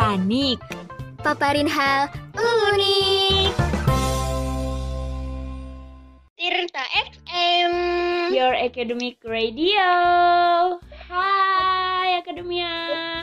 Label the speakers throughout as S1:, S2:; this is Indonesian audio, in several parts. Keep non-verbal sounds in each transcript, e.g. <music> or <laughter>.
S1: Panik.
S2: Paparin hal unik.
S3: Tirta FM.
S4: Your Academic Radio. Hai Akademia.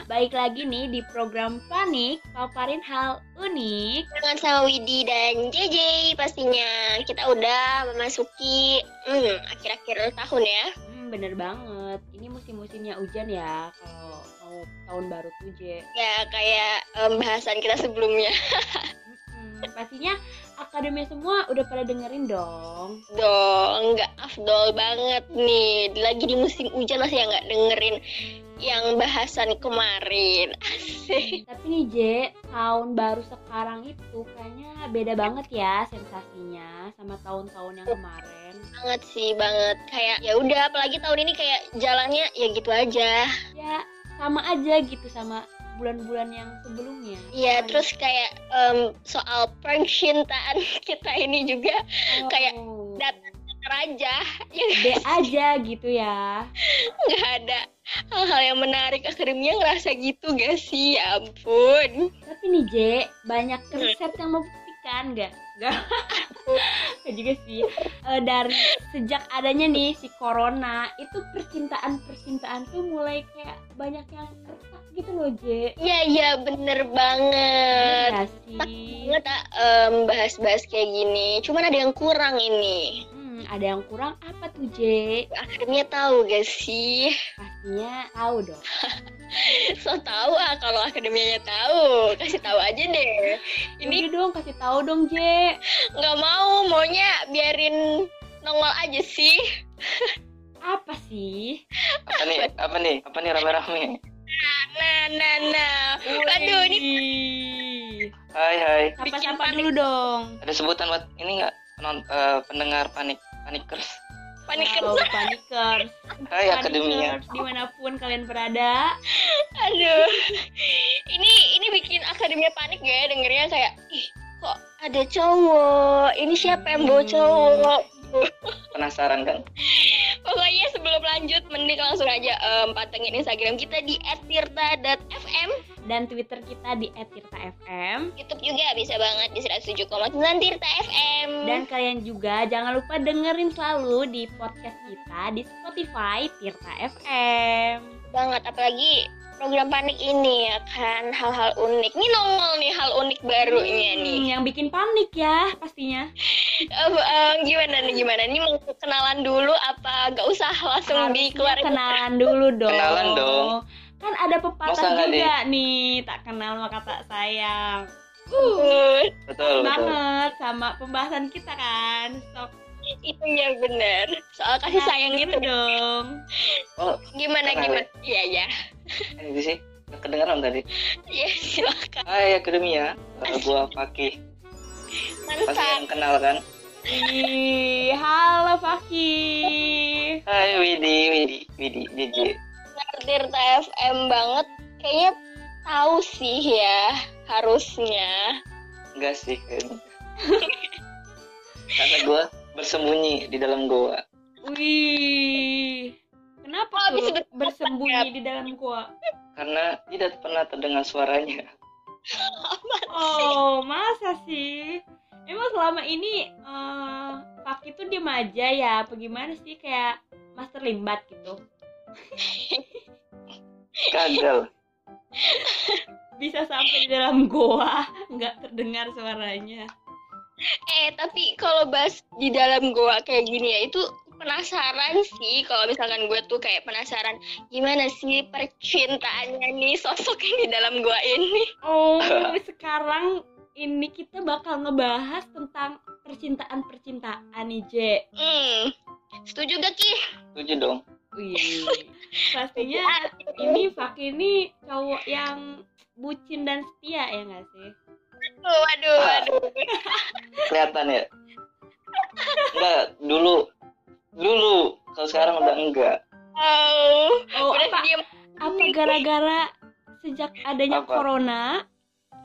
S4: Baik lagi nih di program Panik, paparin hal unik.
S3: Dengan sama Widi dan JJ pastinya. Kita udah memasuki hmm, akhir-akhir tahun ya.
S4: Hmm, bener banget. Ini musim-musimnya hujan ya kalau mau tahun baru tuh, J.
S3: Ya kayak em, bahasan kita sebelumnya.
S4: Hmm, pastinya Akademia semua udah pada dengerin dong.
S3: Dong, nggak afdol banget nih. Lagi di musim hujan masih nggak dengerin yang bahasan kemarin. <laughs> Asik.
S4: Tapi nih J, tahun baru sekarang itu kayaknya beda banget ya sensasinya sama tahun-tahun yang kemarin.
S3: Banget sih banget. Kayak ya udah apalagi tahun ini kayak jalannya ya gitu aja.
S4: Ya sama aja gitu sama bulan-bulan yang sebelumnya.
S3: Iya, terus kayak em, soal percintaan <laughs> kita ini juga kayak
S4: Oh,
S3: datar aja. Ya
S4: B aja gitu ya.
S3: nggak ada hal-hal yang menarik akademia ngerasa gitu gak sih? Ya ampun.
S4: Tapi nih J, banyak riset yang membuktikan nggak? Nggak. <laughs> Nggak juga sih. Eh, dari sejak adanya nih si corona, itu percintaan-percintaan tuh mulai kayak banyak yang retak gitu loh J.
S3: Iya, iya bener banget.
S4: Iya sih.
S3: Banget em, bahas-bahas kayak gini. Cuman ada yang kurang ini.
S4: Hmm, ada yang kurang apa tuh J?
S3: Akademia tahu gak sih?
S4: Pastinya tahu dong. <laughs>
S3: So tahu ah kalau akademianya tahu. Kasih tahu aja deh.
S4: Ini
S3: Ini
S4: dong kasih tahu dong J.
S3: nggak mau, maunya biarin nongol aja sih. <laughs>
S4: Apa sih?
S5: apa nih apa nih apa nih rame-rame
S3: Nah, nah, nah. Aduh, ini
S5: hai hai
S4: Sapa-sapa
S3: panik.
S4: dulu dong.
S5: ada sebutan buat ini nggak penon- eh, pendengar panik panikers
S3: panik
S4: Halo,
S3: kerja.
S4: panikers.
S5: hai akademia
S4: Panikers, di mana pun kalian berada.
S3: Aduh. Ini ini bikin akademia panik ya dengernya kayak ih kok ada cowok. Ini siapa yang bawa cowok?
S5: penasaran kan
S3: lanjut mending langsung aja em, pantengin Instagram kita di @tirta.fm.
S4: Dan Twitter kita di @tirta_fm.
S3: YouTube juga bisa banget di 107,9 Tirta FM.
S4: Dan kalian juga jangan lupa dengerin selalu di podcast kita di Spotify Tirta FM.
S3: banget apalagi program panik ini ya kan hal-hal unik. Ini nongol nih hal unik barunya nih.
S4: Hmm, yang bikin panik ya pastinya.
S3: Eh, eh, gimana nih gimana ini mau kenalan dulu apa gak usah langsung
S4: Harusnya
S3: dikeluarin
S4: kenalan dulu <laughs> dong.
S5: Kenalan dong.
S4: Kan ada
S5: Masa
S4: pepatah
S5: nggak
S4: juga nih, tak kenal maka tak sayang. Uh,
S5: betul betul
S4: banget sama pembahasan kita kan. Sok
S3: itu ya bener soal kasih
S4: kenalin
S3: sayang gitu
S4: dong.
S5: oh
S3: gimana gimana iya ya
S5: ini sih Nggak kedengeran tadi.
S3: Iya silakan.
S5: Hai akademia Eh, gua Fakih pasti
S3: mantap
S5: yang kenal kan?
S4: Ih, halo Fakih.
S5: hai Widi Widi Widi DJ
S3: Tirta FM banget. Kayaknya tahu sih ya harusnya.
S5: Enggak sih kayaknya. karena gua bersembunyi di dalam goa.
S4: Wih. Kenapa
S3: bisa
S4: tuh bersembunyi di dalam gua?
S5: karena tidak pernah terdengar suaranya <laughs>
S4: Oh, masa sih? Emang selama ini eh Fakih tuh diem aja ya? Apa gimana sih kayak Master Limbat gitu? <laughs>
S5: gagal <laughs>
S4: Bisa sampai di dalam goa nggak terdengar suaranya.
S3: eh tapi kalau bahas di dalam goa kayak gini ya itu penasaran sih kalau misalkan gue tuh kayak penasaran gimana sih percintaannya nih sosok yang di dalam goa ini?
S4: Oh, <laughs> sekarang ini kita bakal ngebahas tentang percintaan-percintaan nih, J.
S3: hmm setuju gak ki?
S5: Setuju dong.
S4: Wih, <laughs> pastinya ini Fakih ini cowok yang bucin dan setia ya nggak sih?
S3: waduh waduh waduh.
S5: Kelihatan ya? Enggak dulu dulu kalau sekarang udah enggak
S3: oh
S4: Oh,
S3: udah
S4: apa,
S3: diem
S4: apa gara-gara sejak adanya
S5: Apa?
S4: corona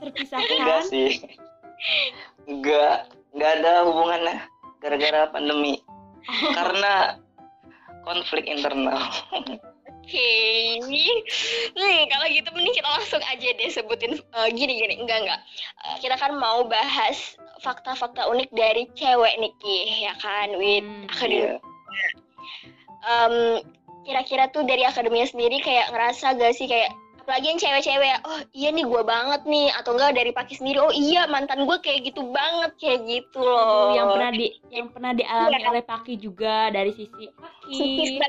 S5: enggak
S4: terpisahkan?
S5: sih enggak enggak ada hubungannya gara-gara pandemi <laughs> karena konflik internal
S3: Hmm, kalau gitu mending kita langsung aja deh sebutin eh, gini gini. Enggak enggak. Eh, kita kan mau bahas fakta-fakta unik dari cewek nih Ki, ya kan, Wid.
S4: Hmm.
S3: Akademi.
S5: Iya.
S3: Em, kira-kira tuh dari akademinya sendiri kayak ngerasa gak sih? Kayak apalagi yang cewek-cewek ya, oh iya nih gue banget nih atau enggak dari Paki sendiri oh iya mantan gue kayak gitu banget kayak gitu loh.
S4: yang pernah di yang pernah dialami
S3: Iya.
S4: oleh Paki juga dari sisi Paki.
S3: Sisi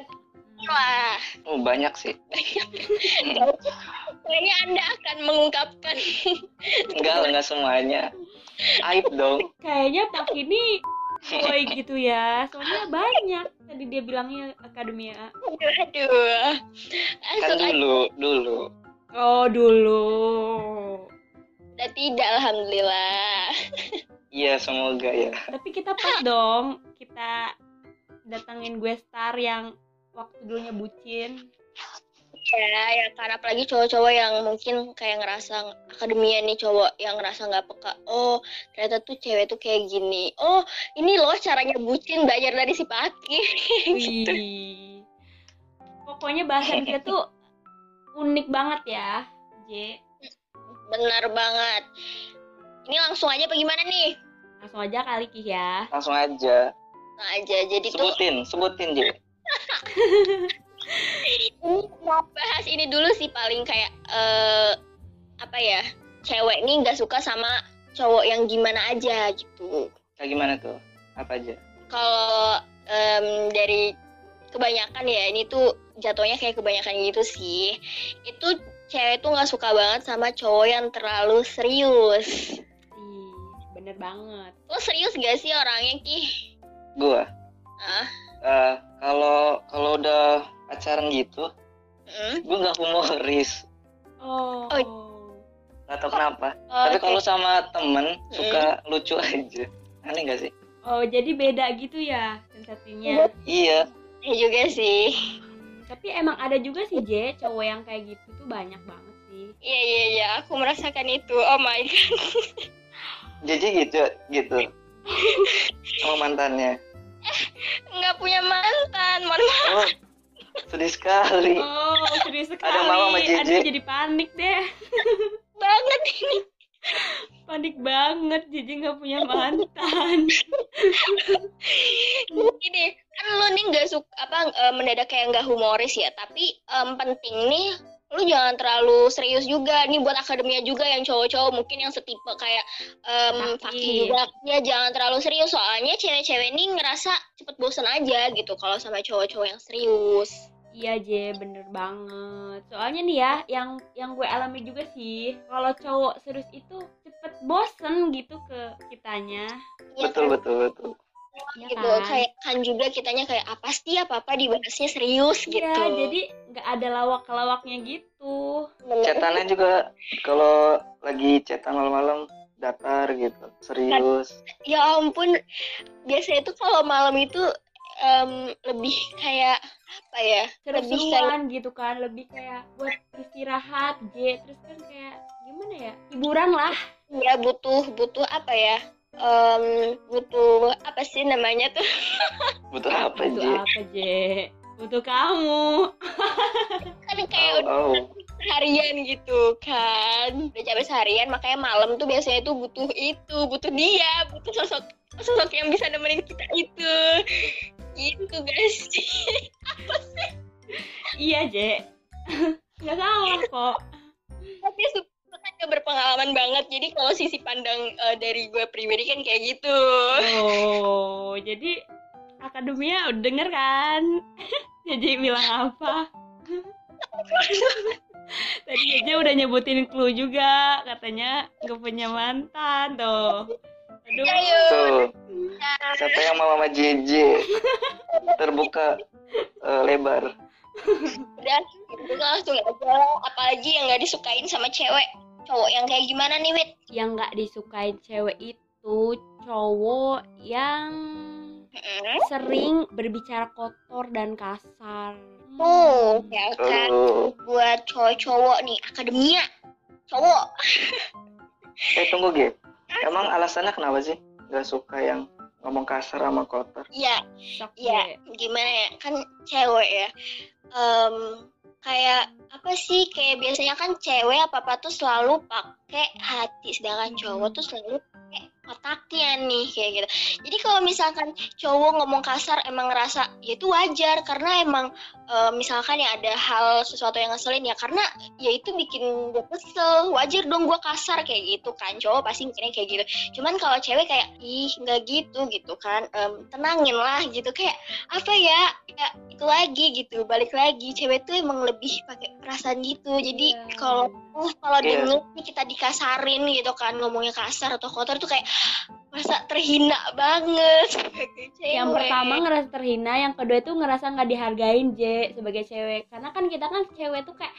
S3: lah
S5: Oh, banyak <laughs> sih.
S3: kayaknya anda akan mengungkapkan.
S5: Enggak enggak semuanya. Aib dong.
S4: kayaknya Paki ini boy gitu ya. Soalnya banyak tadi dia bilangnya akademia
S3: aduh aduh.
S5: Kan dulu, dulu.
S4: oh dulu.
S3: Udah tidak alhamdulillah.
S5: Iya, semoga ya.
S4: tapi kita pas dong. Kita datangin gue star yang waktu dulunya bucin
S3: ya ya karena apalagi cowok-cowok yang mungkin kayak ngerasa akademia nih cowok yang ngerasa nggak peka oh ternyata tuh cewek tuh kayak gini. Oh ini loh caranya bucin belajar dari si Paki <laughs> gitu.
S4: Wih. pokoknya bahasan kita tuh unik banget ya J.
S3: Benar banget. Ini langsung aja apa gimana nih?
S4: Langsung aja kali Ki ya.
S5: Langsung aja.
S3: Nah aja jadi tuh
S5: Sebutin, sebutin, Ji. <laughs>
S3: ini mau bahas ini dulu sih paling kayak eh apa ya cewek nih nggak suka sama cowok yang gimana aja gitu
S5: Kayak gimana tuh? Apa aja?
S3: kalau em, dari kebanyakan ya ini tuh jatuhnya kayak kebanyakan gitu sih itu cewek tuh nggak suka banget sama cowok yang terlalu serius
S4: Ih, bener banget
S3: lo serius gak sih orangnya ki
S5: Gua.
S3: ah
S5: Eh, kalau kalau udah pacaran gitu,
S3: mm.
S5: gue nggak humoris.
S4: oh,
S5: Gak tau kenapa.
S3: Oh,
S5: Tapi
S3: oke.
S5: kalau sama temen suka lucu aja. Aneh gak sih?
S4: oh jadi beda gitu ya sensasinya
S5: Iya.
S3: Iya juga sih
S4: tapi emang ada juga sih J cowok yang kayak gitu tuh banyak banget sih
S3: iya iya iya aku merasakan itu oh my god
S5: Jadi gitu, gitu. <laughs> Sama mantannya.
S3: nggak punya mantan mohon maaf
S5: Oh, sedih sekali.
S4: oh serius sekali
S5: Ada mama sama Jeje.
S4: aduh jadi panik deh <laughs>
S3: banget ini
S4: panik banget jadi nggak punya mantan <laughs>
S3: gini kan lu nih nggak suka apa eh, mendadak kayak nggak humoris ya tapi em, penting nih lu jangan terlalu serius juga nih buat akademia juga yang cowok-cowok mungkin yang setipe kayak em
S4: Paki.
S3: Paki juga ya jangan terlalu serius soalnya cewek-cewek ini ngerasa cepet bosen aja gitu kalau sama cowok-cowok yang serius
S4: Iya J, bener banget. Soalnya nih ya, yang yang gue alami juga sih, kalau cowok serius itu cepet bosen gitu ke kitanya,
S3: Iya
S5: Betul,
S3: kan?
S5: betul, betul.
S4: Ya
S3: gitu
S4: kan?
S3: kayak kan juga kitanya kayak apa sih apa apa dibahasnya serius gitu
S4: Iya, jadi nggak ada lawak-lawaknya gitu.
S5: Cetannya juga kalau lagi cetan malam-malam datar gitu, serius.
S3: ya ampun biasanya tuh kalau malam itu em, lebih kayak apa ya lebih kayak
S4: Seru-seruan gitu kan, lebih kayak buat istirahat J, terus kan kayak gimana ya, hiburan lah.
S3: ya butuh butuh apa ya Em, butuh apa sih namanya tuh <laughs>
S5: Butuh apa,
S4: Butuh
S5: Ji?
S4: apa J? Butuh kamu. <laughs>
S3: kan kayak udah
S5: Oh, oh.
S3: seharian gitu kan udah capek seharian makanya malam tuh biasanya tuh butuh itu butuh dia butuh sosok sosok yang bisa nemenin kita itu gitu guys <laughs>
S4: Iya J, nggak salah kok.
S3: tapi berpengalaman banget jadi kalau sisi pandang eh, dari gue pribadi kan kayak gitu
S4: Oh, jadi akademia udah denger kan? <laughs> Jadi bilang apa? <laughs> Tadi aja udah nyebutin clue juga, katanya gak punya mantan tuh. Aduh,
S3: Ayo.
S5: Tuh, siapa yang mau sama JJ? Terbuka eh, lebar.
S3: udah itu langsung aja apalagi yang nggak disukain sama cewek cowok yang kayak gimana nih wit
S4: yang nggak disukain cewek itu cowok yang
S3: Mm-mm.
S4: sering berbicara kotor dan kasar.
S3: tuh ya kan
S5: Tuh.
S3: buat cowok-cowok nih akademia cowok
S5: Eh tunggu Ge. Emang alasannya kenapa sih? Gak suka yang ngomong kasar sama kotor?
S3: iya iya gimana ya kan cewek ya Em, kayak apa sih kayak biasanya kan cewek apa apa tuh selalu pakai hati sedangkan cowok tuh selalu otaknya nih kayak gitu. Jadi kalau misalkan cowok ngomong kasar emang ngerasa ya itu wajar. Karena emang eh, misalkan ya ada hal sesuatu yang ngeselin ya karena ya itu bikin gue kesel. Wajar dong gue kasar kayak gitu kan. Cowok pasti mikirnya kayak gitu. Cuman kalau cewek kayak ih nggak gitu gitu kan. Em, tenangin lah gitu. Kayak apa ya? Ya itu lagi gitu. Balik lagi. Cewek tuh emang lebih pakai perasaan gitu. Jadi
S4: Iya.
S3: kalau uh, kalau denger nih kita dikasarin gitu kan ngomongnya kasar atau kotor tuh kayak masa terhina banget <laughs> sebagai cewek.
S4: Yang pertama ngerasa terhina yang kedua itu ngerasa nggak dihargain J sebagai cewek. Karena kan kita kan cewek tuh kayak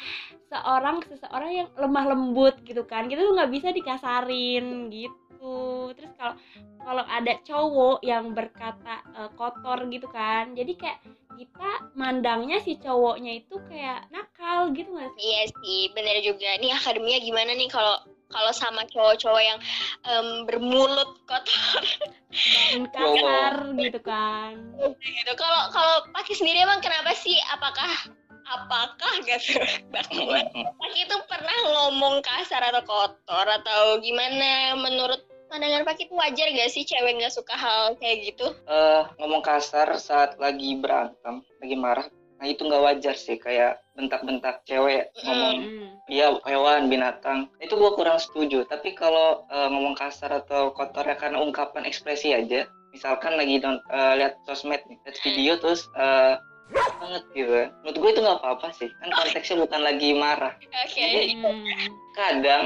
S4: seorang seseorang yang lemah lembut gitu kan. Kita tuh nggak bisa dikasarin gitu terus kalau kalau ada cowok yang berkata eh, kotor gitu kan jadi kayak kita mandangnya si cowoknya itu kayak nakal gitu nggak sih
S3: Iya sih, bener juga. Nih akademia gimana nih kalau kalau sama cowok-cowok yang em, bermulut kotor
S4: dan <laughs> kasar gitu kan
S3: gitu. Kalau kalau Paki sendiri emang kenapa sih? Apakah apakah gitu? <laughs> Paki itu pernah ngomong kasar atau kotor atau gimana? Menurut pandangan Paki itu wajar gak sih cewek nggak suka hal kayak gitu?
S5: Eh, ngomong kasar saat lagi berantem, lagi marah, nah itu nggak wajar sih. Kayak bentak-bentak cewek ngomong
S4: Hmm.
S5: dia hewan binatang itu gua kurang setuju tapi kalau eh, ngomong kasar atau kotor ya karena ungkapan ekspresi aja misalkan lagi don- eh, lihat sosmed nih lihat video terus eh, banget gitu. Menurut gue itu nggak apa-apa sih. Kan konteksnya bukan lagi marah.
S3: Oke.
S4: Hmm.
S5: kadang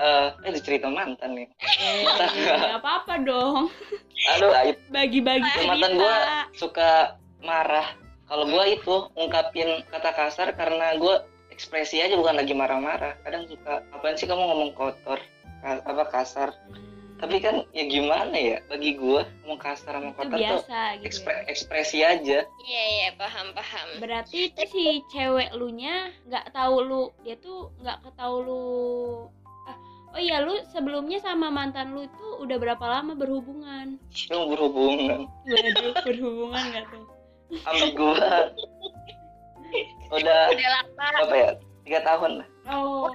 S5: eh eh itu cerita mantan nih.
S4: Eh, nggak. apa-apa dong.
S5: Aduh
S4: bagi-bagi
S5: mantan gua suka marah. Kalau gua itu ungkapin kata kasar karena gua ekspresi aja bukan lagi marah-marah. Kadang suka apaan sih kamu ngomong kotor? Apa kasar tapi kan ya gimana ya bagi gua ngomong kasar sama
S4: itu
S5: kotor tuh
S4: biasa gitu
S5: ekspre- ekspresi aja.
S3: Iya iya paham paham.
S4: berarti itu si cewek lu nya nggak tahu lu dia tuh nggak ketahu lu ah, oh iya lu sebelumnya sama mantan lu itu udah berapa lama berhubungan?
S5: Lu berhubungan.
S4: Waduh <laughs> berhubungan nggak tuh?
S5: Sama gua. <laughs> Udah
S3: Udah lama.
S5: apa ya? Tiga tahun lah.
S4: Oh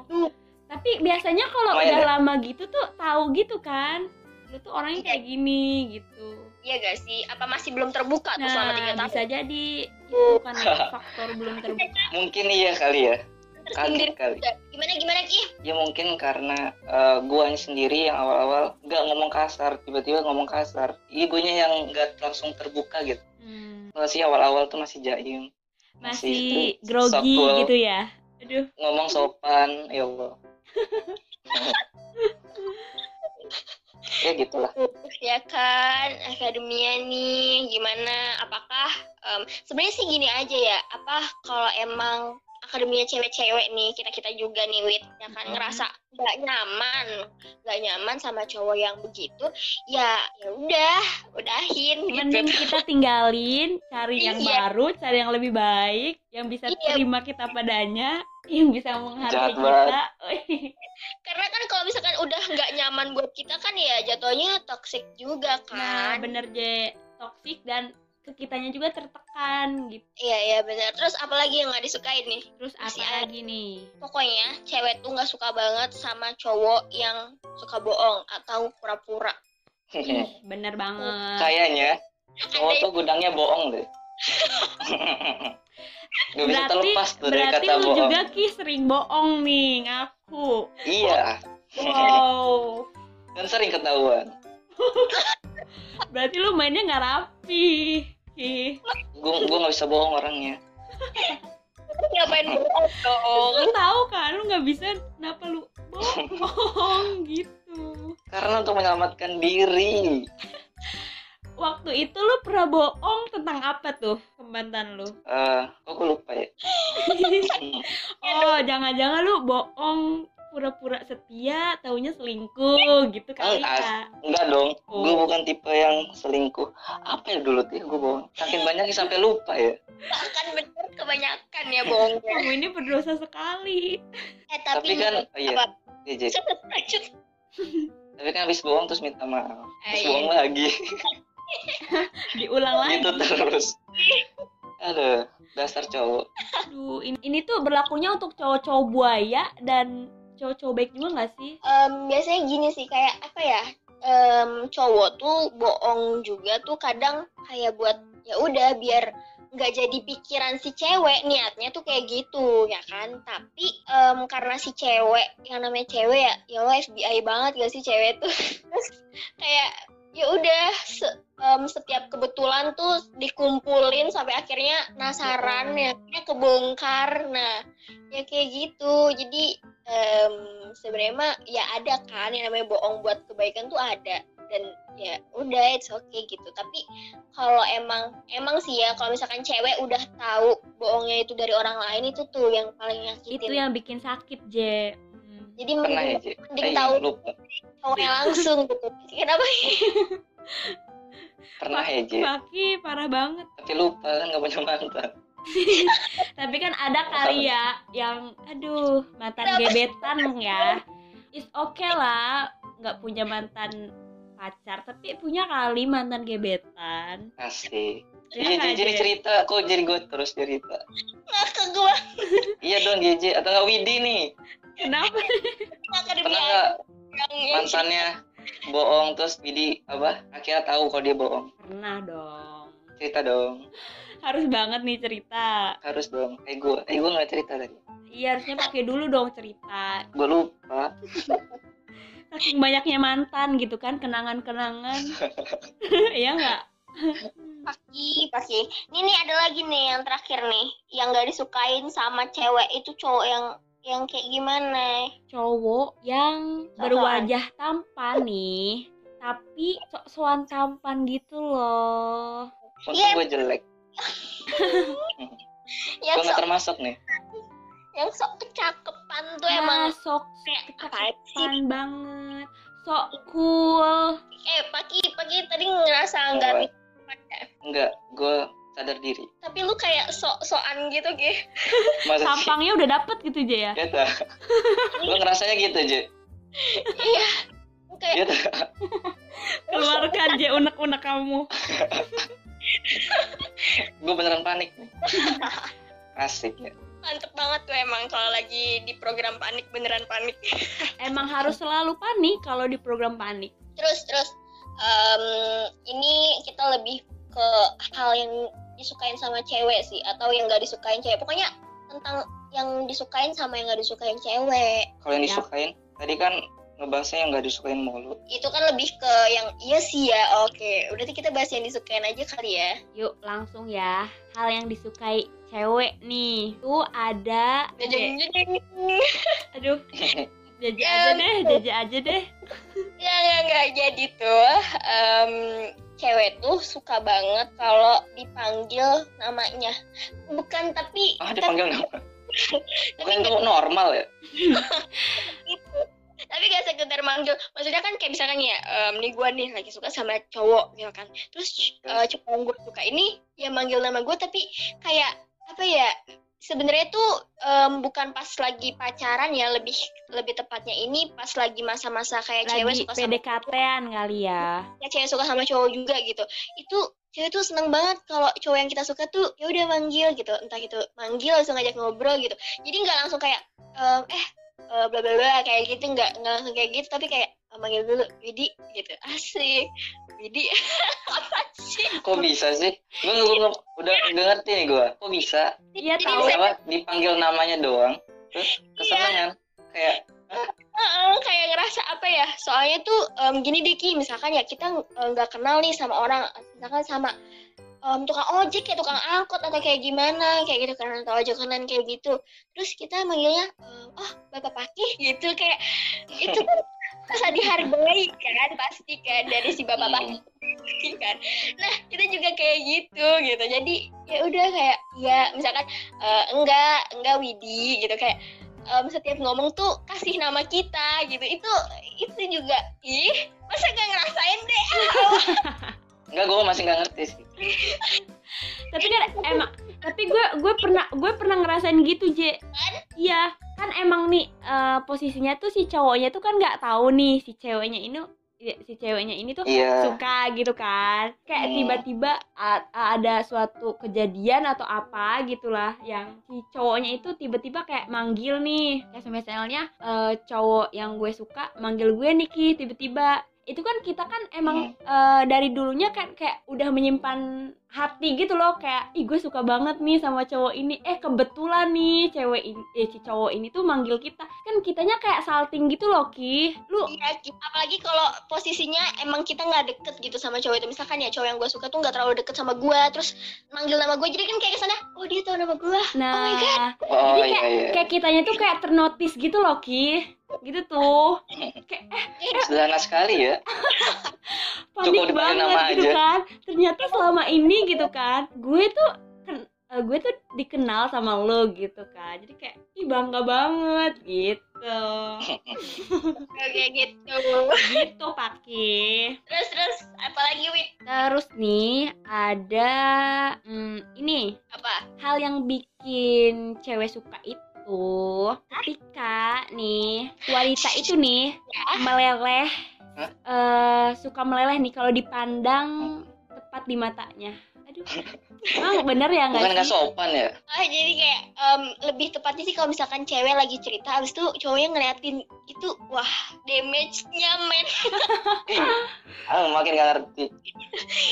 S4: tapi biasanya kalau
S5: Lumayan
S4: udah
S5: ya?
S4: lama gitu tuh tahu gitu kan? Lu tuh orangnya kayak gini gitu.
S3: Iya gak sih? Apa masih belum terbuka tuh selama tiga
S4: nah
S3: tahun?
S4: bisa jadi. Itu bukan <laughs> faktor belum terbuka.
S5: Mungkin iya kali ya. Kaget kali.
S3: Gimana gimana Ki?
S5: ya mungkin karena eh, guanya sendiri yang awal-awal nggak ngomong kasar tiba-tiba ngomong kasar. Iya guanya yang nggak langsung terbuka gitu.
S4: Hmm,
S5: masih awal-awal tuh masih jaim.
S4: Masih
S5: itu
S4: grogi gitu ya? Aduh.
S5: Ngomong sopan ya Allah ya gitulah
S3: Ya kan, akademia nih gimana? Apakah em, sebenarnya sih gini aja ya? Apa kalau emang akademia cewek-cewek nih kita kita juga nih wit. Ya kan ngerasa nggak nyaman nggak nyaman sama cowok yang begitu ya ya udah udahin gitu.
S4: Mending kita tinggalin cari yang
S3: Iya.
S4: baru cari yang lebih baik yang bisa
S3: Iya.
S4: terima kita padanya yang bisa menghargai kita.
S3: Karena kan kalau misalkan udah nggak nyaman buat kita kan ya jatuhnya toxic juga
S4: nah
S3: kan.
S4: bener je toksik dan ke kitanya juga tertekan gitu.
S3: Iya iya benar. Terus apalagi yang nggak disukain nih?
S4: Terus
S3: Masih
S4: apa lagi nih?
S3: Pokoknya cewek tuh nggak suka banget sama cowok yang suka bohong atau pura-pura.
S4: Bener banget.
S5: Kayaknya cowok tuh gudangnya bohong deh. <laughs> Gak bisa
S4: berarti
S5: terlepas tuh dari
S4: berarti
S5: kata
S4: lu
S5: bohong.
S4: juga ki sering bohong nih ngaku.
S5: Iya.
S4: Wow.
S5: Dan sering ketahuan. <laughs>
S4: Berarti lu mainnya nggak rapi
S5: Gue gue nggak bisa bohong orangnya.
S3: Ngapain bohong dong?
S4: Lu tahu kan lu nggak bisa kenapa lu bohong <laughs> gitu?
S5: Karena untuk menyelamatkan diri.
S4: Waktu itu lu pernah bohong tentang apa tuh ke mantan lu?
S5: Eh kok gue lupa ya? <laughs>
S4: Oh jangan-jangan lu bohong pura-pura setia taunya selingkuh gitu kali
S5: Enggak.
S4: ya
S5: enggak dong.
S4: Oh.
S5: gue bukan tipe yang selingkuh. Apa ya dulu tuh gue bohong? Saking banyaknya sampai lupa ya.
S3: Kan bener kebanyakan ya bohongnya
S4: kamu ini berdosa sekali.
S3: Eh
S5: tapi
S3: tapi,
S5: kan oh iya.
S3: apa?
S5: Iya, tapi kan habis bohong terus minta maaf. Terus
S3: Eh,
S5: bohong
S3: iya.
S5: lagi. <laughs>
S4: Diulang lagi.
S5: Gitu terus. Aduh dasar cowok.
S4: Aduh, ini, ini tuh berlakunya untuk cowok-cowok buaya dan cowok-cowok baik juga nggak sih?
S3: Em, biasanya gini sih kayak apa ya em, cowok tuh bohong juga tuh kadang kayak buat ya udah biar nggak jadi pikiran si cewek niatnya tuh kayak gitu ya kan? Tapi em, karena si cewek yang namanya cewek ya ya Allah FBI banget gak sih cewek tuh? <laughs> Terus kayak ya udah se- em, setiap kebetulan tuh dikumpulin sampai akhirnya nasaran ya kebongkar. Nah ya kayak gitu. Jadi em, sebenarnya mah ya ada kan yang namanya bohong buat kebaikan tuh ada. Dan ya udah it's okay gitu. Tapi kalau emang emang sih ya kalau misalkan cewek udah tahu bohongnya itu dari orang lain itu tuh yang paling nyakitin.
S4: Itu yang bikin sakit, Je. Hmm.
S3: jadi
S5: pernah ya
S3: mending,
S5: Ji
S3: mending
S5: Eh,
S3: tahu cowoknya langsung gitu. Kenapa
S5: pernah ya Ji
S4: parah banget.
S5: tapi lupa kan nggak punya mantan <laughs>
S4: Tapi kan ada kali ya yang aduh, mantan
S3: Kenapa?
S4: gebetan ya. It's okay lah nggak punya mantan pacar, tapi punya kali mantan gebetan.
S5: asik
S4: Ya
S5: iya jadi cerita kok jadi gue terus cerita
S3: ngakak gua <laughs>
S5: iya dong JJ atau nggak Widi nih
S4: Kenapa?
S5: pernah nggak
S3: yang
S5: mantannya bohong terus Widi apa akhirnya tahu kalau dia bohong
S4: Pernah dong.
S5: cerita dong
S4: Harus banget nih cerita.
S5: harus dong eh gue eh gue nggak cerita tadi
S4: Iya harusnya pakai dulu dong cerita.
S5: gue lupa
S4: Saking banyaknya mantan gitu kan, kenangan-kenangan. <laughs> Iya nggak?
S3: Paki, Paki. Ini nih ada lagi nih yang terakhir nih, yang gak disukain sama cewek itu cowok yang yang kayak gimana?
S4: cowok yang
S3: Sosokan.
S4: berwajah tampan nih tapi sok-sokan tampan gitu loh
S3: Iya.
S5: gue jelek
S3: Yang sok.
S5: termasuk nih?
S3: Yang sok kecakepan tuh
S4: nah,
S3: emang.
S4: sok
S3: kayak
S4: kecapean banget. Sok cool.
S3: Eh, Paki, Paki tadi ngerasa nggak
S5: Apa?
S3: bisa,
S5: enggak gue sadar diri.
S3: Tapi lu kayak sok-sokan gitu, Ge.
S4: tampangnya udah dapet gitu aja ya?
S5: Ya tak <laughs> gue ngerasanya gitu Je
S3: Iya. Lu kayak
S5: ya tak
S4: keluarkan aja unek-unek kamu <laughs> <laughs>
S5: gue beneran panik nih. <laughs> Asik ya.
S3: Mantep banget tuh emang kalau lagi di program panik beneran panik. <laughs>
S4: emang harus selalu panik kalau di program panik.
S3: Terus terus em, ini kita lebih ke hal yang disukain sama cewek sih atau yang gak disukain cewek. Pokoknya tentang yang disukain sama yang gak disukain cewek.
S5: Kalau yang
S4: Ya.
S5: disukain tadi kan ngebahasnya yang nggak disukain mulu.
S3: Itu kan lebih ke yang iya sih ya oke. Berarti kita bahas yang disukain aja kali ya.
S4: Yuk langsung ya. Hal yang disukai cewek nih tuh ada
S3: jeng.
S4: aduh. <laughs> Jajah
S3: Ya
S4: aja deh jajah aja deh.
S3: Ya nggak nggak. Jadi tuh em, cewek tuh suka banget kalau dipanggil namanya. Bukan tapi
S5: ah dipanggil nama? <laughs> Bukan itu normal ya <laughs>
S3: tapi gak sekedar manggil maksudnya kan kayak misalkan ya em, nih gue nih lagi suka sama cowok gitu kan. Terus eh, cowok yang gue suka ini ya manggil nama gue tapi kayak apa ya sebenarnya tuh em, bukan pas lagi pacaran ya lebih lebih tepatnya ini pas lagi masa-masa kayak cewek
S4: lagi
S3: suka sama
S4: PDKT-an kali ya.
S3: Ya cewek suka sama cowok juga gitu. Itu cewek tuh seneng banget kalau cowok yang kita suka tuh ya udah manggil gitu. Entah itu manggil langsung ngajak ngobrol gitu. Jadi nggak langsung kayak ehm, eh eh, bla bla bla kayak gitu nggak nggak langsung kayak gitu tapi kayak "Ah, manggil dulu Widi gitu. <laughs> Asik. Widi. Apa <laughs> sih?
S5: Kok bisa sih gue udah nggak ngerti nih gue kok bisa?
S4: Iya
S3: Jadi
S4: tahu.
S5: Apa dipanggil namanya doang. Terus kesenangan kayak
S3: Heeh, kayak ngerasa apa ya? Soalnya tuh em, gini deh Ki misalkan ya kita nggak kenal nih sama orang misalkan sama em, tukang ojek kayak tukang angkot atau kayak gimana kayak gitu kan atau ojek kanan kayak gitu. Terus kita manggilnya em, oh bapak Paki <laughs> gitu kayak itu kan rasa dihargai kan pasti kan dari si bapak Paki kan. Nah kita juga kayak gitu gitu. Jadi ya udah kayak ya misalkan eh, enggak enggak Widi gitu kayak em, setiap ngomong tuh kasih nama kita gitu. Itu itu juga ih masa gak ngerasain deh <laughs>
S5: enggak gue masih nggak ngerti sih.
S4: Tapi kan emang tapi gue gue pernah gue pernah ngerasain gitu je iya kan emang nih eh, posisinya tuh si cowoknya tuh kan nggak tahu nih si ceweknya ini ya, si ceweknya ini tuh
S5: Iya.
S4: suka gitu kan. Kayak
S5: Hmm.
S4: tiba-tiba ada suatu kejadian atau apa gitulah yang si cowoknya itu tiba-tiba kayak manggil nih. Kayak misalnya eh, cowok yang gue suka manggil gue nih Ki tiba-tiba itu kan kita kan emang eh, dari dulunya kan kayak udah menyimpan hati gitu loh kayak ih gue suka banget nih sama cowok ini. Eh kebetulan nih cewek ini eh si cowok ini tuh manggil kita. Kan kitanya kayak salting gitu loh Ki. Lu
S3: Iya, apalagi kalau posisinya emang kita nggak deket gitu sama cowok itu. Misalkan ya cowok yang gue suka tuh nggak terlalu deket sama gue terus manggil nama gue. Jadi kan kayak ke sana oh dia tahu nama gue.
S4: Nah,
S3: Oh my God.
S5: Oh
S4: Jadi
S5: iya iya.
S4: kayak kitanya tuh kayak ternotis gitu loh Ki. Gitu tuh. Kayak eh
S5: Sederhana sekali ya. <laughs>
S4: panik
S5: Cukup
S4: banget
S5: nama
S4: gitu
S5: aja.
S4: kan. Ternyata selama ini gitu kan. Gue tuh ken- eh, gue tuh dikenal sama lo gitu kan. Jadi kayak ih bangga banget gitu.
S3: Kayak gitu.
S4: Gitu Paki.
S3: Terus terus apalagi wit?
S4: Terus nih ada hmm, ini.
S3: Apa?
S4: Hal yang bikin cewek suka itu ketika nih wanita itu nih meleleh
S5: Hah?
S4: eh suka meleleh nih kalau dipandang tepat di matanya aduh emang bener ya
S5: Bukan
S4: nggak
S5: nggak
S4: sih
S5: sopan ya?
S3: ah jadi kayak em, lebih tepatnya sih kalau misalkan cewek lagi cerita habis itu cowoknya ngeliatin itu wah damage-nya men
S5: Ah makin gak ngerti.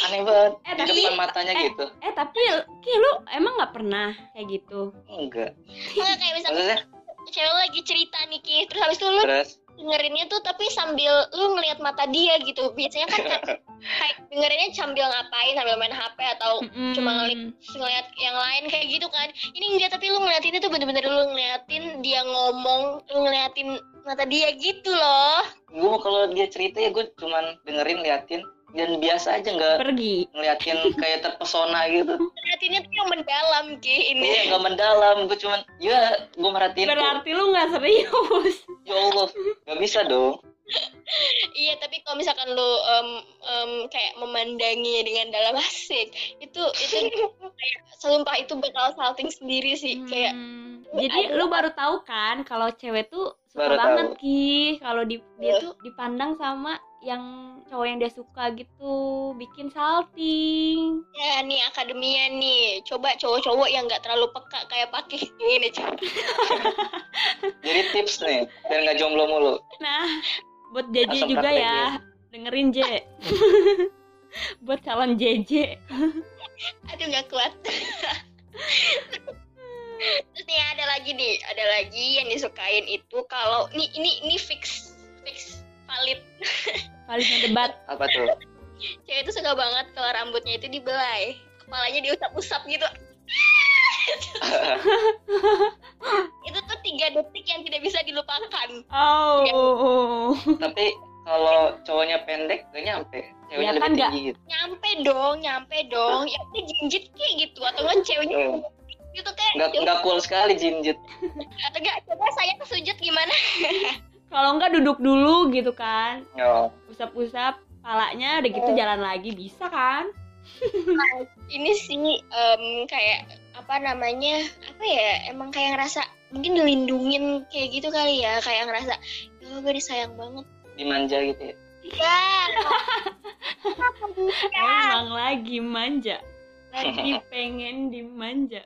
S5: Aneh banget.
S4: Eh,
S5: Di
S4: tapi-
S5: depan matanya
S4: eh.
S5: gitu.
S4: eh tapi ki lu emang nggak pernah kayak gitu
S5: Enggak.
S3: Nggak, kayak misalkan
S5: Maksudnya
S3: cewek lagi cerita nih Ki terus habis itu lu
S5: terus
S3: dengerinnya tuh tapi sambil lu ngeliat mata dia gitu. Biasanya kan kayak, <laughs> dengerinnya sambil ngapain? Sambil main HP atau
S4: Mm-mm.
S3: cuma ngeliat ngeliat yang lain kayak gitu kan. Ini enggak tapi lu ngeliatinnya tuh bener-bener lu ngeliatin dia ngomong lu ngeliatin mata dia gitu loh.
S5: Gue kalau dia cerita ya gue cuman dengerin liatin dan biasa aja nggak
S4: pergi.
S5: ngeliatin <laughs> kayak terpesona gitu.
S3: Ngeliatinnya tuh yang mendalam ki ini.
S5: Iya nggak mendalam gue cuman ya gue merhatiin tuh.
S4: Berarti lu nggak serius. <laughs>
S5: Ya Allah nggak bisa dong. <laughs>
S3: Iya tapi kalau misalkan lu em, em, kayak memandangi dengan dalam asik itu itu kayak sumpah itu bakal salting sendiri sih kayak
S4: Hmm, jadi lu baru tahu kan kalau cewek tuh suka
S5: Baru
S4: banget
S5: tahu.
S4: ki kalau di, dia tuh dipandang sama yang cowok yang dia suka gitu bikin salting.
S3: Ya nih akademia nih. Coba cowok-cowok yang nggak terlalu peka kayak pakai <laughs> ini coba <laughs>
S5: jadi tips nih biar nggak jomblo mulu.
S4: Nah buat JJ
S5: Langsung
S4: juga
S5: praktek
S4: ya. dengerin J. <laughs> Buat calon JJ
S3: aduh nggak kuat. Terus nih ada lagi nih. Ada lagi yang disukain itu kalau nih ini ini fix valid. <laughs>
S4: Paling debat.
S5: Apa tuh?
S3: Cewek itu suka banget kalau rambutnya itu dibelai. Kepalanya diusap-usap gitu. <laughs> Itu tuh tiga detik yang tidak bisa dilupakan.
S4: Oh.
S5: Tapi kalau cowoknya pendek gak nyampe. Ceweknya
S4: Ya kan
S5: lebih tinggi gitu.
S3: Nyampe dong nyampe dong. Ya udah jinjit kayak gitu. Atau enggak ceweknya
S5: Oh.
S3: gitu kayak
S5: nggak nggak cool sekali jinjit.
S3: Atau enggak coba saya kesujud gimana <laughs>
S4: kalau enggak duduk dulu gitu kan.
S5: Oh.
S4: usap-usap palanya udah gitu jalan lagi bisa kan? <laughs>
S3: Ini sih em, kayak apa namanya apa ya emang kayak ngerasa mungkin dilindungin kayak gitu kali ya kayak ngerasa ya gue disayang banget.
S5: Dimanja gitu ya?
S3: Ya <laughs>
S4: emang lagi manja. Lagi pengen dimanja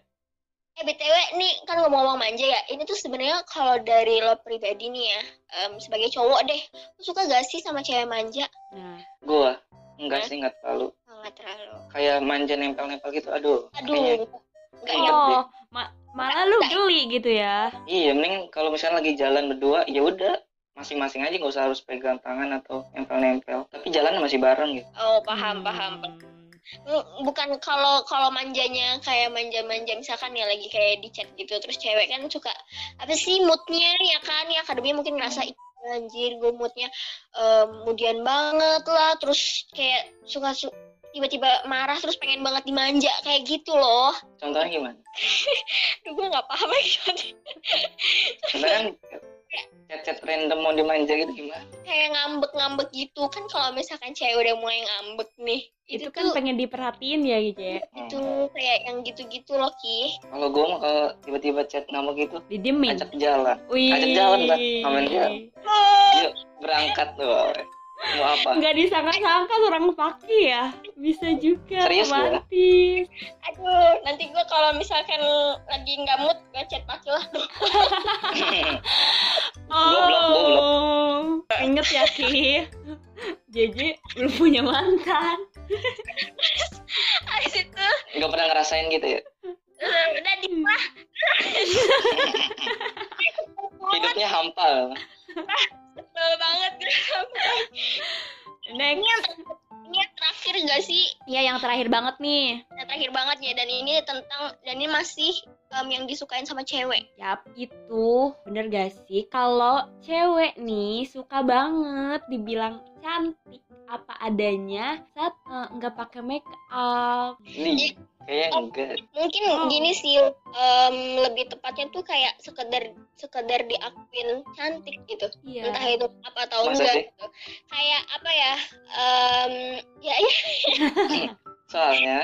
S3: eh btw nih kan ngomong-ngomong manja ya. Ini tuh sebenarnya kalau dari lo pribadi nih ya em, sebagai cowok deh lo suka gak sih sama cewek manja?
S4: Nah.
S5: Gua enggak sih nggak terlalu.
S3: Oh, nggak terlalu.
S5: Kayak manja nempel-nempel gitu aduh
S3: aduh nggak nyampe
S4: oh ma- malah lu geli gitu ya?
S5: Iya mending kalau misalnya lagi jalan berdua ya udah masing-masing aja nggak usah harus pegang tangan atau nempel-nempel. Tapi jalan masih bareng gitu.
S3: Oh paham paham bukan kalau kalau manjanya kayak manja-manja misalkan ya lagi kayak di chat gitu terus cewek kan suka apa sih moodnya ya kan? Ya akademi mungkin ngerasa "Ih, anjir gue moodnya em, mudian banget lah. Terus kayak suka su- tiba-tiba marah terus pengen banget dimanja kayak gitu loh.
S5: Contohnya gimana? <laughs>
S3: Duh gue nggak paham lagi
S5: contohnya kan <laughs> chat-chat random mau dimanja gitu gimana
S3: kayak ngambek-ngambek gitu. Kan kalau misalkan cewek udah mulai ngambek nih
S4: itu
S3: itu,
S4: kan
S3: tuh
S4: pengen diperhatiin ya gitu ya?
S3: Itu kayak yang gitu-gitu loh ki.
S5: Kalau gue mah kalau tiba-tiba chat nama gitu
S4: didiemin
S5: ajak jalan.
S4: Wih.
S5: Ajak jalan, Mbak. Ngamen jalan. yuk berangkat tuh mau apa?
S4: Nggak disangka-sangka seorang Paki ya. Bisa juga
S5: Serius,
S4: romantis.
S3: Aduh, nanti gue kalau misalkan lagi nggak mood, gue chat Paki lah.
S4: Oh inget ya Ki. JJ belum punya mantan.
S3: Habis itu,
S5: nggak pernah ngerasain gitu ya?
S3: Udah di
S5: hidupnya hampa
S3: Sebel banget.
S4: next
S3: Ini yang terakhir gak sih?
S4: ya yang terakhir banget nih
S3: Yang terakhir banget ya, dan ini tentang, dan ini masih em, yang disukain sama cewek.
S4: Yap, itu bener gak sih? Kalau cewek nih suka banget dibilang cantik apa adanya saat eh, nggak pakai make up.
S5: nih kayaknya enggak
S3: Mungkin
S4: Oh.
S3: gini sih, em, lebih tepatnya tuh kayak sekedar sekedar diakuin cantik gitu.
S4: Iya.
S3: entah itu apa atau
S5: Masa
S3: enggak
S5: sih?
S3: gitu. kayak apa ya em, ya ya <laughs>
S5: soalnya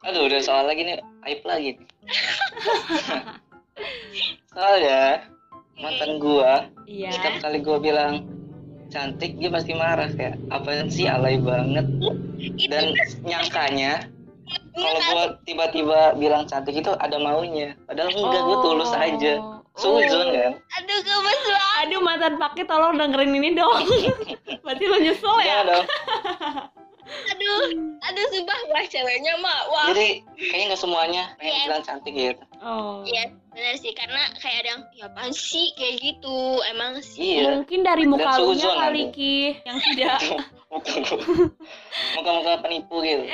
S5: aduh udah soal lagi nih aib lagi <laughs> soalnya mantan gua
S4: Iya.
S5: setiap kali gua bilang cantik dia pasti marah kayak apa sih alay banget. Dan nyangkanya kalau gua tiba-tiba bilang cantik itu ada maunya. Padahal enggak gua tulus aja.
S4: Oh.
S5: suzon kan?
S3: Aduh gemes banget
S4: Aduh mantan pakai tolong dengerin ini dong. <laughs> Berarti lo nyesel
S5: Enggak
S4: ya?
S5: dong <laughs>
S3: aduh aduh sumpah wah ceweknya mah wah
S5: jadi kayaknya nggak semuanya pengen
S3: Iya.
S5: bilang cantik gitu
S4: Oh.
S3: Iya benar sih karena kayak ada yang ya apaan sih kayak gitu emang sih
S5: iya
S4: Mungkin dari muka lu kali. Ki yang tidak <laughs>
S5: muka muka penipu gitu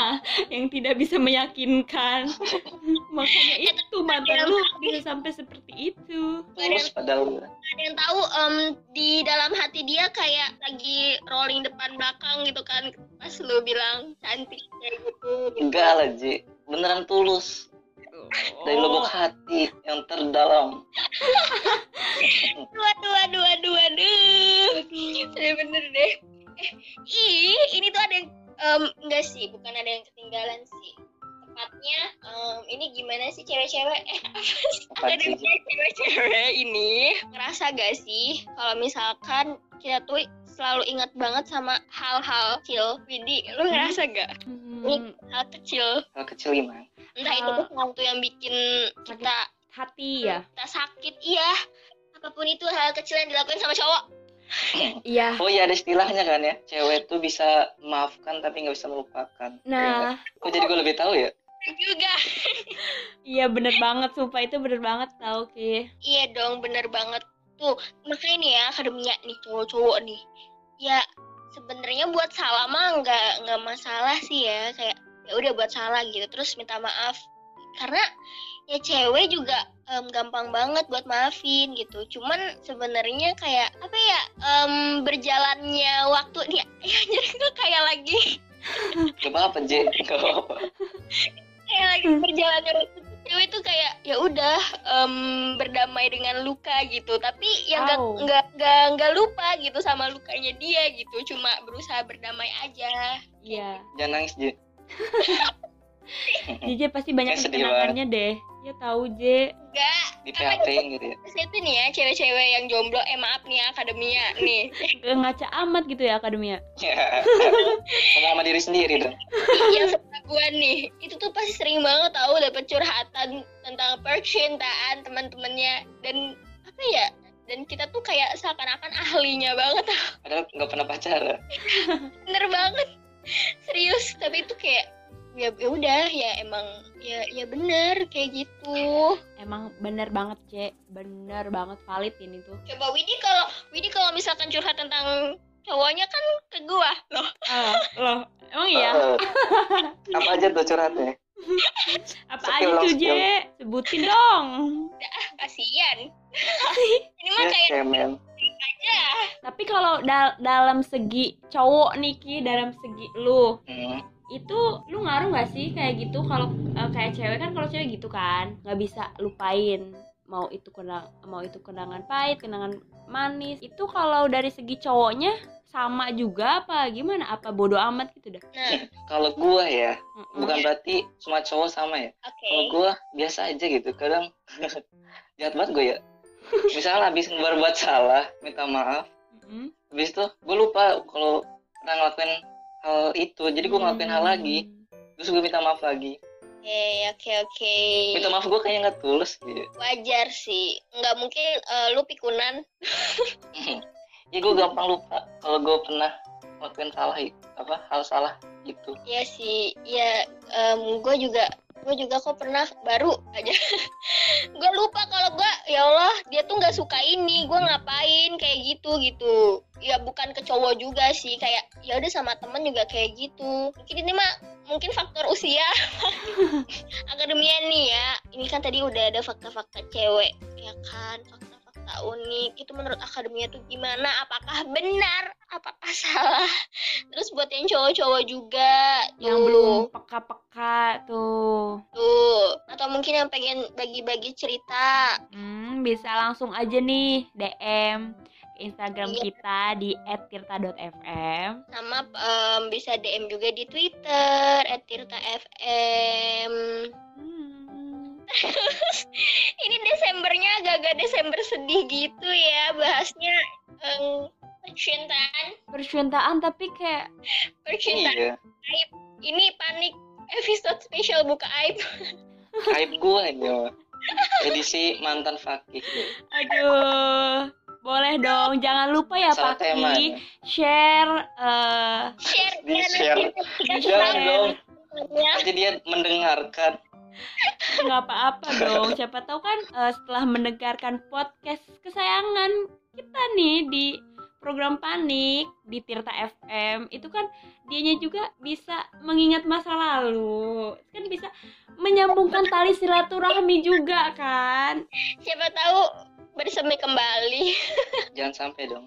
S5: <laughs>
S4: yang tidak bisa meyakinkan. <laughs> Makanya itu mantan lu bisa sampai seperti itu.
S5: tulus padahal
S3: ada yang tahu em, di dalam hati dia kayak lagi rolling depan belakang gitu kan pas lu bilang cantik kayak gitu, gitu.
S5: enggak lah Ji beneran tulus dari
S4: Oh.
S5: lubuk hati yang terdalam <laughs>
S3: Waduh, waduh, waduh, waduh. Saya bener deh. Eh, ih, ini tuh ada yang em, enggak sih, bukan ada yang ketinggalan sih. Tepatnya, em, ini gimana sih cewek-cewek? Eh, apa sih? Cewek-cewek ini ngerasa gak sih kalau misalkan kita tuh selalu ingat banget sama hal-hal kecil. Widi, lu ngerasa gak?
S4: Hmm,
S3: Hal kecil.
S5: hal kecil gimana
S3: Entah itu
S4: Hal-
S3: sesuatu yang bikin kita
S4: hati ya.
S3: kita sakit, iya. Apa pun itu hal kecil yang dilakuin sama cowok.
S4: Iya. <laughs>
S5: oh iya ada istilahnya kan ya cewek tuh bisa memaafkan tapi nggak bisa melupakan
S4: Nah,
S5: kok jadi gue lebih tahu ya
S3: Juga. <laughs>
S4: iya bener banget sumpah itu bener banget tau Ki.
S3: Iya dong, bener banget. Tuh, makanya nih ya, akademia nih, cowok-cowok nih. Ya, sebenarnya buat salah mah nggak nggak masalah sih ya. Kayak, ya udah buat salah gitu, terus minta maaf. Karena ya cewek juga em, gampang banget buat maafin gitu. Cuman sebenarnya kayak apa ya em, berjalannya waktu dia <laughs> ya anjir gue kayak lagi
S5: gak apa-apa J <laughs> gak apa-apa
S3: kayak lagi berjalannya waktu cewek tuh kayak ya udah em, berdamai dengan luka gitu tapi yang nggak
S4: Wow.
S3: nggak nggak nggak lupa gitu sama lukanya dia gitu cuma berusaha berdamai aja
S4: Iya.
S5: jangan nangis J <laughs>
S4: JJ pasti banyak kenangannya deh. Ya tahu J.
S3: enggak
S5: di PHP gitu ya?
S3: itu nih ya cewek-cewek yang jomblo. Eh maaf nih ya akademia nih. <laughs>
S4: Gak ngaca amat gitu ya akademia.
S5: Ya. ngomong sama diri sendiri dong.
S3: Yang sebelah gua nih. Itu tuh pasti sering banget tahu dapat curhatan tentang percintaan teman-temannya. Dan apa ya? Dan kita tuh kayak seakan-akan ahlinya banget. <laughs>
S5: Padahal nggak pernah pacaran.
S3: Bener banget. Serius tapi itu kayak ya ya udah ya emang ya ya bener kayak gitu
S4: Emang bener banget C. Bener banget valid ini tuh.
S3: coba Widi kalau Widi kalau misalkan curhat tentang cowoknya kan ke gua loh
S4: Ah, loh. Emang iya?
S5: Eh, apa aja tuh curhatnya <laughs>
S4: Apa aja
S5: dong,
S4: tuh J? Sebutin dong.
S3: kasian <laughs> ini mah
S5: ya
S3: kayak
S5: cemen
S3: aja
S4: Tapi kalau dal- dalam segi cowok nih Ki, dalam segi lu,
S5: hmm.
S4: Itu lu ngaruh gak sih kayak gitu? Kalau eh, kayak cewek kan kalau cewek gitu kan nggak bisa lupain mau itu kenang mau itu kenangan pahit kenangan manis. Itu kalau dari segi cowoknya sama juga apa gimana? Apa bodoh amat gitu dah?
S3: Nah
S5: kalau gua ya
S4: Mm-mm.
S5: bukan berarti semua cowok sama ya.
S3: Oke.
S5: Kalau gua biasa aja gitu kadang <laughs> jahat banget gue ya. Misalnya habis berbuat salah minta maaf.
S4: Mm-mm.
S5: habis itu gue lupa kalau pernah ngelakuin hal itu jadi gue ngelakuin hal lagi terus gue minta maaf lagi
S3: Oke, oke, oke.
S5: minta maaf gue kayaknya nggak tulus gitu
S3: Wajar sih. Nggak mungkin eh, lu pikunan. <laughs>
S5: ya gue gampang lupa kalau gue pernah ngelakuin salah apa hal salah gitu
S3: Iya sih. Ya, gue juga gue juga kok pernah baru aja. <laughs> Gue lupa kalau gue ya Allah dia tuh nggak suka ini. Gue ngapain kayak gitu gitu. Ya bukan ke cowok juga sih. Kayak ya udah sama temen juga kayak gitu. Mungkin ini mah mungkin faktor usia. <laughs> Akademia nih ya. Ini kan tadi udah ada fakta-fakta cewek ya kan fakta-fakta unik itu menurut akademia tuh gimana apakah benar apakah salah terus buat yang cowok-cowok juga
S4: yang
S3: tuh.
S4: belum peka-peka tuh
S3: Tuh, atau mungkin yang pengen bagi-bagi cerita.
S4: hmm, bisa langsung aja nih DM ke Instagram
S3: Iya.
S4: kita di @tirta.fm
S3: Sama em, bisa DM juga di Twitter @tirta_fm.
S4: Hmm. <laughs>
S3: Desembernya agak-agak Desember sedih gitu ya bahasnya em, percintaan,
S4: percintaan tapi kayak
S3: percintaan.
S5: iya.
S3: Ini panik episode spesial buka aib.
S5: hype gue mah. edisi mantan fakih
S4: aduh boleh dong. Jangan lupa ya
S5: salah
S4: Paki
S5: temanya
S4: share eh,
S3: Share
S5: Di share. jangan
S3: tahu
S5: dong. Nanti dia mendengarkan
S4: nggak apa-apa dong. Siapa tahu kan eh, setelah mendengarkan podcast kesayangan kita nih di program panik di Tirta FM itu kan dianya juga bisa mengingat masa lalu. Kan bisa menyambungkan tali silaturahmi juga kan.
S3: Siapa tahu bersemi kembali. <laughs>
S5: jangan sampai dong.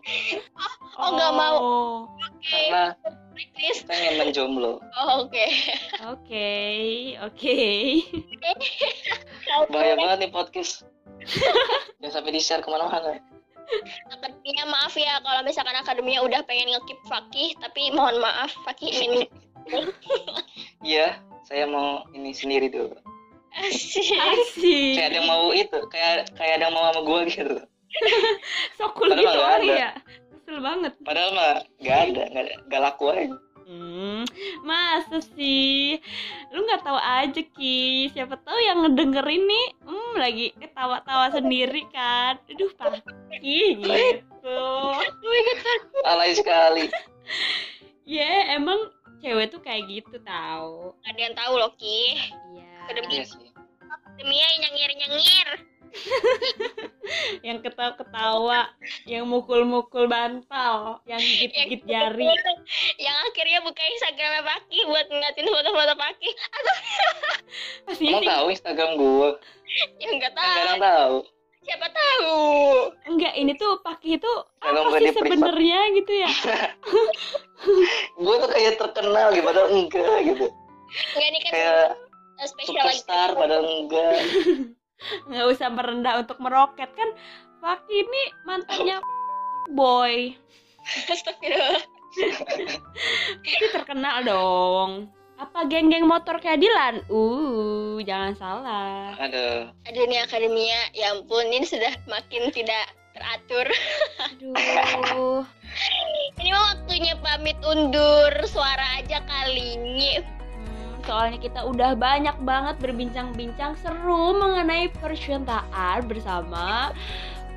S3: Oh, nggak mau. Oke,
S5: karena
S3: please.
S5: kita ingin menjomblo.
S3: Oh, Oke.
S4: oke oke. <laughs>
S5: Bahaya banget nih podcast. Jangan sampai di share ke mana-mana.
S3: Akademia maaf ya kalau misalkan akademia udah pengen ngekip Fakih, tapi mohon maaf Fakih <laughs> ingin
S5: iya saya mau ini sendiri dulu
S3: Asik.
S4: asik
S5: kayak ada yang mau itu kayak kayak ada yang mau sama gue gitu <laughs>
S4: sokul
S5: Padahal
S4: gitu kali ya kesel banget
S5: padahal mah gak ada gak, ada, gak laku aja
S4: Hmm, masa sih? Lu nggak tahu aja Ki. Siapa tahu yang ngedengerin nih, hmm, lagi ketawa-tawa sendiri kan. Aduh, Paki gitu.
S5: alay sekali <laughs>
S4: Ya, emang cewek tuh kayak gitu tahu.
S3: Ada yang tahu loh Ki.
S4: Iya.
S3: Akademia
S5: iya sih
S3: akademia yang nyengir-nyengir. <laughs>
S4: Yang ketawa-ketawa, yang mukul-mukul bantal, yang gigit-gigit jari.
S3: Yang akhirnya buka Instagram Fakih buat ngeliatin foto-foto Fakih.
S4: Pasti
S5: emang tahu Instagram gue
S3: Ya nggak
S5: kan
S3: tahu.
S5: tahu
S3: Siapa tahu.
S4: enggak ini tuh Paki itu apa
S5: nggak
S4: sih sebenarnya gitu ya? <laughs>
S5: gue tuh kayak terkenal gitu padahal enggak gitu
S3: Enggak ini kan
S5: kayak
S3: spesial lagi.
S5: superstar padahal enggak <laughs>
S4: nggak usah merendah untuk meroket kan Paki ini mantannya <laughs> boy. Pasti terkenal dong apa geng-geng motor kayak Dilan uh jangan salah
S5: ada
S3: Aduh ini akademia, ya ampun ini sudah makin tidak teratur.
S4: aduh <laughs>
S3: Ini mah waktunya pamit undur suara aja kali.
S4: Soalnya kita udah banyak banget berbincang-bincang seru mengenai percintaan bersama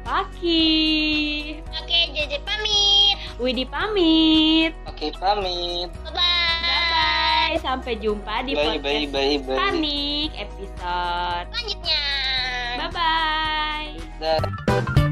S4: Paki
S3: Oke, JJ pamit.
S4: Widi pamit
S5: oke pamit
S3: Bye-bye.
S4: bye sampai jumpa di
S5: bye bye
S4: podcast
S5: bye bye
S4: Panik episode
S3: Selanjutnya.
S4: bye bye
S5: Dah.